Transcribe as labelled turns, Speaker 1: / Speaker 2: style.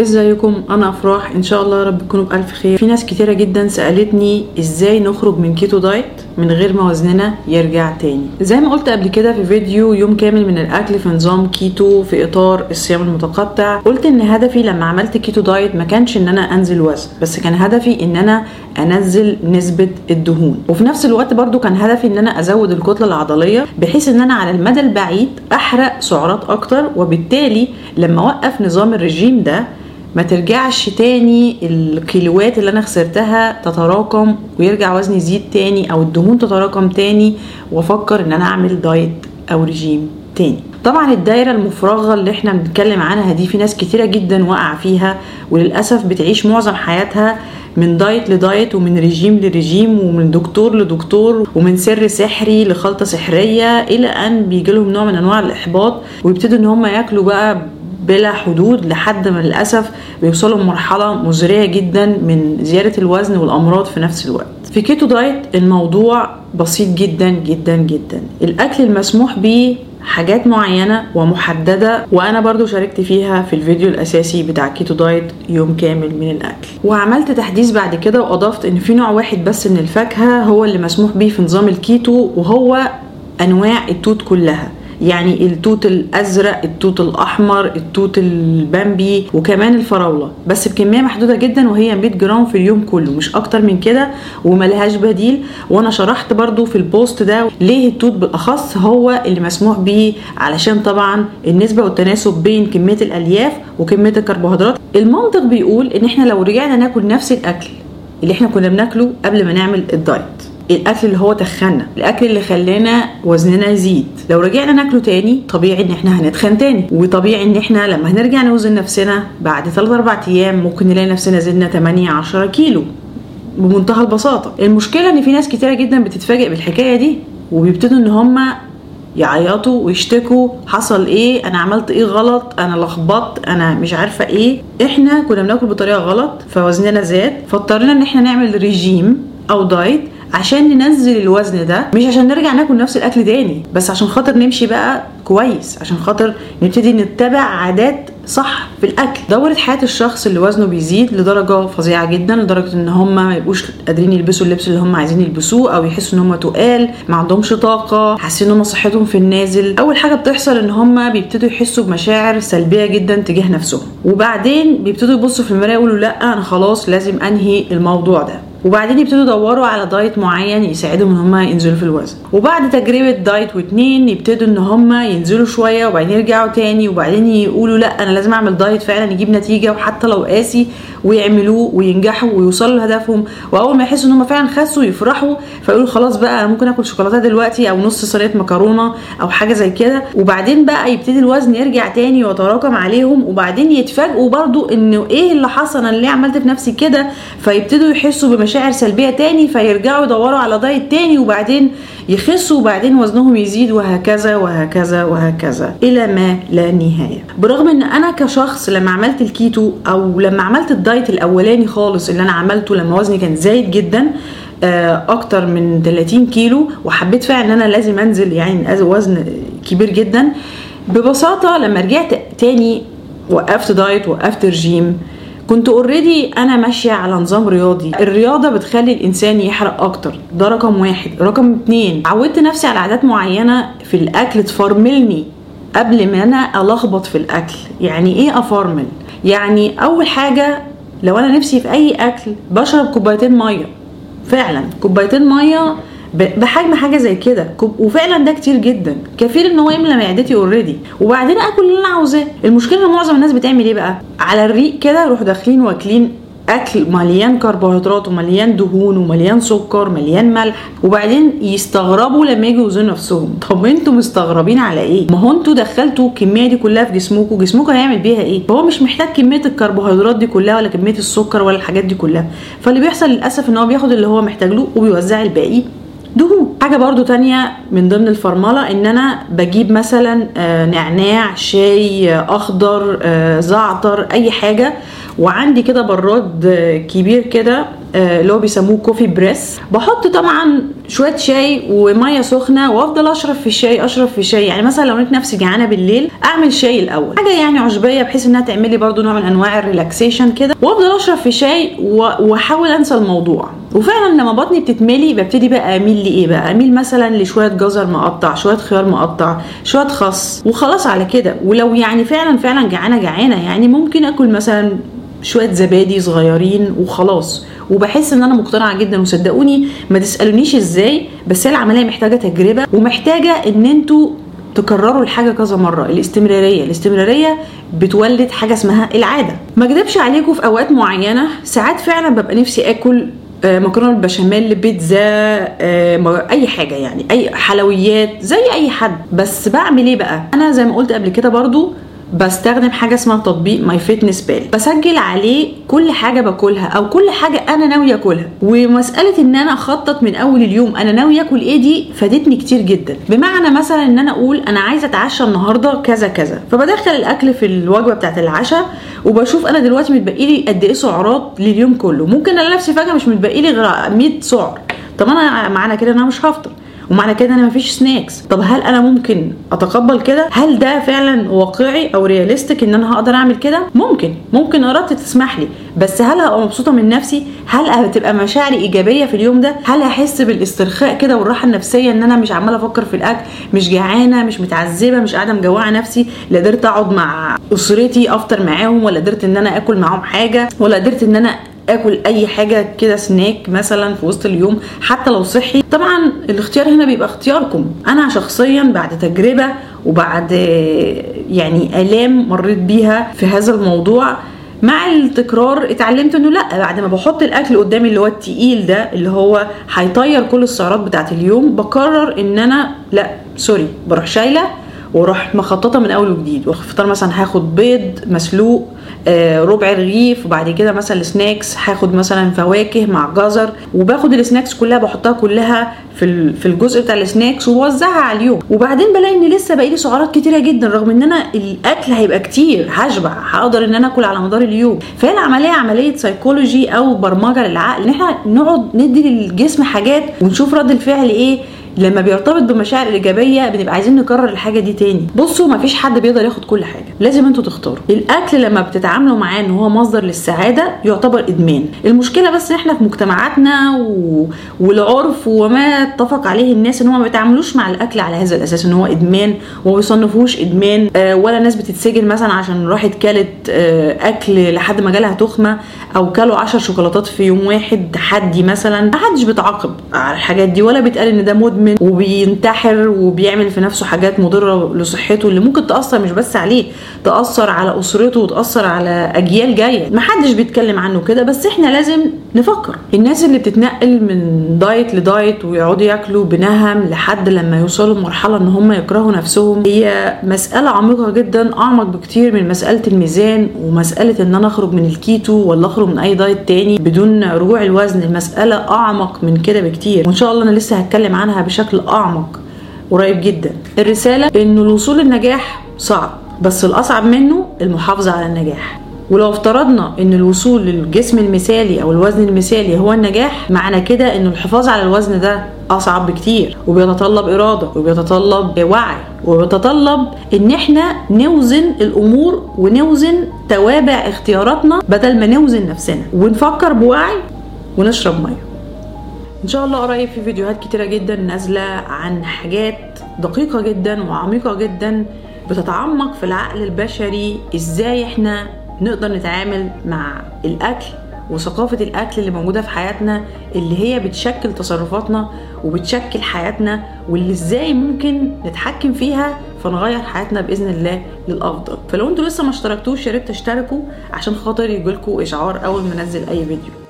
Speaker 1: ازيكم؟ أنا أفراح. إن شاء الله رب تكونوا بألف خير. في ناس كتيرة جدا سألتني إزاي نخرج من keto diet من غير ما وزننا يرجع تاني. زي ما قلت قبل كده في فيديو يوم كامل من الأكل في نظام كيتو في إطار الصيام المتقطع قلت إن هدفي لما عملت keto diet ما كانش إن أنا أنزل وزن بس كان هدفي إن أنا أنزل نسبة الدهون. وفي نفس الوقت برضو كان هدفي إن أنا أزود الكتلة العضلية بحيث إن أنا على المدى البعيد أحرق سعرات أكتر وبالتالي لما أوقف نظام الرجيم ده ما ترجعش تاني الكيلوات اللي أنا خسرتها تتراكم ويرجع وزني يزيد تاني أو الدهون تتراكم تاني وأفكر إن أنا أعمل دايت أو رجيم تاني. طبعا الدايرة المفرغة اللي إحنا بنتكلم عنها دي في ناس كتيرة جدا وقع فيها وللأسف بتعيش معظم حياتها من دايت لدايت ومن رجيم لرجيم ومن دكتور لدكتور ومن سر سحري لخلطة سحرية إلى أن بيجي لهم نوع من أنواع الإحباط ويبتدوا إن هم ياكلوا بقى بلا حدود لحد ما للأسف بيوصلوا لمرحلة مزرية جدا من زيادة الوزن والأمراض في نفس الوقت. في كيتو دايت الموضوع بسيط جدا جدا جدا. الأكل المسموح بيه حاجات معينة ومحددة وأنا برضو شاركت فيها في الفيديو الأساسي بتاع كيتو دايت يوم كامل من الأكل. وعملت تحديث بعد كده وأضفت إن في نوع واحد بس من الفاكهة هو اللي مسموح بيه في نظام الكيتو وهو أنواع التوت كلها. يعني التوت الأزرق التوت الأحمر التوت البامبي وكمان الفراولة. بس بكمية محدودة جدا وهي 100 جرام في اليوم كله مش أكتر من كده وملهاش بديل. وأنا شرحت برضو في البوست ده ليه التوت بالأخص هو اللي مسموح بيه علشان طبعا النسبة والتناسب بين كمية الألياف وكمية الكربوهيدرات. المنطق بيقول إن إحنا لو رجعنا ناكل نفس الأكل اللي إحنا كنا بناكله قبل ما نعمل الدايت. الأكل اللي هو تخنا الأكل اللي خلانا وزننا يزيد. لو رجعنا ناكله تاني طبيعي إن إحنا هنتخن تاني. وطبيعي إن إحنا لما هنرجع نوزن نفسنا بعد 3 4 أيام ممكن نلاقي نفسنا زدنا 8 10 كيلو. بمنتهى البساطة. المشكلة إن في ناس كتيرة جدا بتتفاجئ بالحكاية دي وبيبتدوا إن هم يعيطوا ويشتكوا حصل إيه؟ أنا عملت إيه غلط؟ أنا لخبطت؟ أنا مش عارفة إيه؟ إحنا كنا بناكل بطريقة غلط فوزننا زاد. فاضطرينا إن إحنا نعمل ريجيم أو دايت عشان ننزل الوزن ده مش عشان نرجع ناكل نفس الأكل تاني بس عشان خاطر نمشي بقى كويس عشان خاطر نبتدي نتبع عادات صح في الأكل. دوره حياة الشخص اللي وزنه بيزيد لدرجة فظيعة جدا لدرجة إن هم ما يبقوش قادرين يلبسوا اللبس اللي هم عايزين يلبسوه أو يحسوا إن هم تقال ما عندهمش طاقة حاسين إن هم صحتهم في النازل. أول حاجة بتحصل إن هم بيبتدوا يحسوا بمشاعر سلبية جدا تجاه نفسهم. وبعدين بيبتدوا يبصوا في المراية يقولوا لأ أنا خلاص لازم أنهي الموضوع ده. وبعدين يبتدوا يدوروا على دايت معين يساعدهم إن هم ينزلوا في الوزن. وبعد تجربة دايت واتنين يبتدوا إن هم ينزلوا شوية وبعدين يرجعوا تاني وبعدين يقولوا لأ أنا لازم أعمل دايت فعلا يجيب نتيجة وحتى لو قاسي ويعملوه وينجحوا ويوصلوا لهدفهم. وأول ما يحسوا إن هم فعلا خسوا يفرحوا فيقولوا خلاص بقى أنا ممكن آكل شوكولاتة دلوقتي أو نص صينية مكرونة أو حاجة زي كده. وبعدين بقى يبتدي الوزن يرجع تاني ويتراكم عليهم وبعدين يتفاجئوا برضو إنه إيه اللي حصل أنا ليه عملت في نفسي كده؟ فيبتدوا يحسوا بمشاعر سلبية تاني فيرجعوا يدوروا على دايت تاني وبعدين يخسوا وبعدين وزنهم يزيد وهكذا وهكذا وهكذا إلى ما لا نهاية. برغم إن أنا كشخص لما عملت الكيتو أو لما عملت الدايت الأولاني خالص اللي أنا عملته لما وزني كان زايد جدا أكتر من 30 كيلو وحبيت فعلا إن أنا لازم أنزل يعني وزن كبير جدا ببساطة لما رجعت تاني وقفت دايت وقفت رجيم كنت already أنا ماشية على نظام رياضي. الرياضة بتخلي الإنسان يحرق أكتر. ده رقم واحد. رقم اتنين عودت نفسي على عادات معينة في الأكل. تفرملني قبل ما أنا ألخبط في الأكل. يعني إيه أفرمل؟ يعني أول حاجة لو أنا نفسي في أي أكل بشرب كوبايتين مية. فعلا. كوبايتين مية بحجم حاجة زي كده. وفعلا ده كتير جدا. كفيل إن هو يملى معدتي already وبعدين أكل اللي أنا عاوزاه. المشكلة إن معظم الناس بتعمل إيه بقى؟ على الريق كده يروحوا داخلين واكلين أكل مليان كربوهيدرات ومليان دهون ومليان سكر مليان ملح وبعدين يستغربوا لما يجوا يوزنوا نفسهم. طب أنتوا مستغربين على إيه؟ ما هو أنتوا دخلتوا الكمية دي كلها في جسمكم جسمكم هيعمل بيها إيه؟ هو مش محتاج كمية الكربوهيدرات دي كلها ولا كمية السكر ولا الحاجات دي كلها. فاللي بيحصل للأسف إن هو بياخد اللي هو محتاج له وبيوزع الباقي. دهون حاجة برضو تانية من ضمن الفرملة إن أنا بجيب مثلا نعناع شاي أخضر زعتر أي حاجة وعندي كده براد كبير كده آه، اللي هو بيسموه coffee press بحط طبعا شوية شاي ومية سخنة وأفضل أشرب في الشاي أشرب في الشاي. يعني مثلا لو لقيت نفسي جعانة بالليل أعمل شاي الأول. حاجة يعني عشبية بحيث إنها تعمل لي برده نوع من أنواع ال relaxation كده. وأفضل أشرب في شاي وأحاول أنسى الموضوع. وفعلا لما بطني بتتملي ببتدي بقى أميل لإيه بقى؟ أميل مثلا لشوية جزر مقطع شوية خيار مقطع شوية خس وخلاص على كده. ولو يعني فعلا فعلا جعانة جعانة يعني ممكن آكل مثلا شوية زبادي صغيرين وخلاص. وبحس إن أنا مقتنعة جدا. وصدقوني ما تسألونيش إزاي بس هي العملية محتاجة تجربة ومحتاجة إن أنتوا تكرروا الحاجة كذا مرة. الاستمرارية الاستمرارية بتولد حاجة اسمها العادة. ما أكدبش عليكم في أوقات معينة ساعات فعلا ببقى نفسي آكل مكرونة بالبشاميل بيتزا آه، أي حاجة يعني أي حلويات زي أي حد. بس بعمل إيه بقى؟ أنا زي ما قلت قبل كده برضو بستخدم حاجة اسمها تطبيق MyFitnessPal بسجل عليه كل حاجة باكلها أو كل حاجة أنا ناويه أكلها. ومسألة إن أنا أخطط من أول اليوم أنا ناويه أكل إيه دي فادتني كتير جدا. بمعنى مثلا إن أنا أقول أنا عايزه أتعشى النهارده كذا كذا. فبدخل الأكل في الوجبة بتاعت العشاء وبشوف أنا دلوقتي متبقي لي قد إيه سعرات لليوم كله. ممكن أنا نفسي فجأة مش متبقي لي غير 100 سعر. طب أنا معنى كده إن أنا مش هفطر. ومعنى كده أنا مفيش سناكس طب هل أنا ممكن أتقبل كده؟ هل ده فعلا واقعي أو رياليستيك إن أنا هقدر أعمل كده؟ ممكن. ممكن ارادتي تسمح لي. بس هل هبقى مبسوطة من نفسي؟ هل هتبقى مشاعري إيجابية في اليوم ده؟ هل هحس بالاسترخاء كده والراحة النفسية إن أنا مش عمالة أفكر في الأكل مش جعانة مش متعذبة مش قاعدة مجوعة نفسي لا قدرت أقعد مع أسرتي أفطر معاهم ولا قدرت إن أنا آكل معاهم حاجة ولا قدرت إن أنا آكل أي حاجة كده سناك مثلا في وسط اليوم حتى لو صحي. طبعا الاختيار هنا بيبقى اختياركم. أنا شخصيا بعد تجربة وبعد يعني آلام مريت بيها في هذا الموضوع مع التكرار اتعلمت إنه لأ بعد ما بحط الأكل قدامي اللي هو التقيل ده اللي هو هيطير كل السعرات بتاعت اليوم بقرر إن أنا لأ سوري بروح شايلة وأروح مخططة من أول وجديد. وفطار مثلا هاخد بيض مسلوق آه، ربع رغيف وبعد كده مثلا ال snacks هاخد مثلا فواكه مع جزر وباخد ال snacks كلها بحطها كلها في في الجزء بتاع ال snacks وبوزعها على اليوم. وبعدين بلاقي إن لسه باقي لي سعرات كتيرة جدا رغم إن أنا الأكل هيبقى كتير هشبع هقدر إن أنا أكل على مدار اليوم. فهي العملية عملية سيكولوجي أو برمجة للعقل إن إحنا نقعد ندي للجسم حاجات ونشوف رد الفعل إيه. لما بيرتبط بمشاعر الايجابيه بنبقى عايزين نكرر الحاجة دي تاني. بصوا مفيش حد بيقدر ياخد كل حاجة. لازم أنتوا تختاروا. الأكل لما بتتعاملوا معاه إن هو مصدر للسعادة يعتبر إدمان. المشكلة بس إحنا في مجتمعاتنا و... والعرف وما اتفق عليه الناس إن هم ما بيتعاملوش مع الأكل على هذا الأساس إن هو إدمان. وما بيصنفوش إدمان. آه ولا ناس بتتسجن مثلا عشان راحت كلت آه أكل لحد ما جالها تخمة أو كلوا 10 شوكولاتات في يوم واحد. تحدي مثلا ما حدش بيتعاقب على الحاجات دي ولا بيتقال إن ده مدمن. وبينتحر وبيعمل في نفسه حاجات مضرة لصحته اللي ممكن تأثر مش بس عليه تأثر على أسرته وتأثر على أجيال جاية. ما حدش بيتكلم عنه كده بس إحنا لازم نفكر. الناس اللي بتتنقل من دايت لدايت ويقعدوا ياكلوا بنهم لحد لما يوصلوا لمرحلة إن هم يكرهوا نفسهم هي مسألة عميقة جدا أعمق بكتير من مسألة الميزان ومسألة إن أنا أخرج من الكيتو ولا أخرج من أي دايت تاني بدون رجوع الوزن. المساله أعمق من كده بكتير. وإن شاء الله أنا لسه هتكلم عنها بشكل أعمق قريب جدا. الرسالة انه الوصول للنجاح صعب بس الأصعب منه المحافظة على النجاح. ولو افترضنا إن الوصول للجسم المثالي أو الوزن المثالي هو النجاح معنى كده إن الحفاظ على الوزن ده أصعب بكتير. وبيتطلب إرادة وبيتطلب وعي وبيتطلب إن إحنا نوزن الأمور ونوزن توابع اختياراتنا بدل ما نوزن نفسنا. ونفكر بوعي ونشرب مية. إن شاء الله قريب في فيديوهات كتيرة جدا نازلة عن حاجات دقيقة جدا وعميقة جدا بتتعمق في العقل البشري. إزاي إحنا نقدر نتعامل مع الأكل وثقافة الأكل اللي موجودة في حياتنا اللي هي بتشكل تصرفاتنا وبتشكل حياتنا واللي إزاي ممكن نتحكم فيها فنغير حياتنا بإذن الله للأفضل. فلو أنتوا لسه ما اشتركتوش يا ريت تشتركوا عشان خاطر يجيلكوا إشعار أول ما انزل أي فيديو.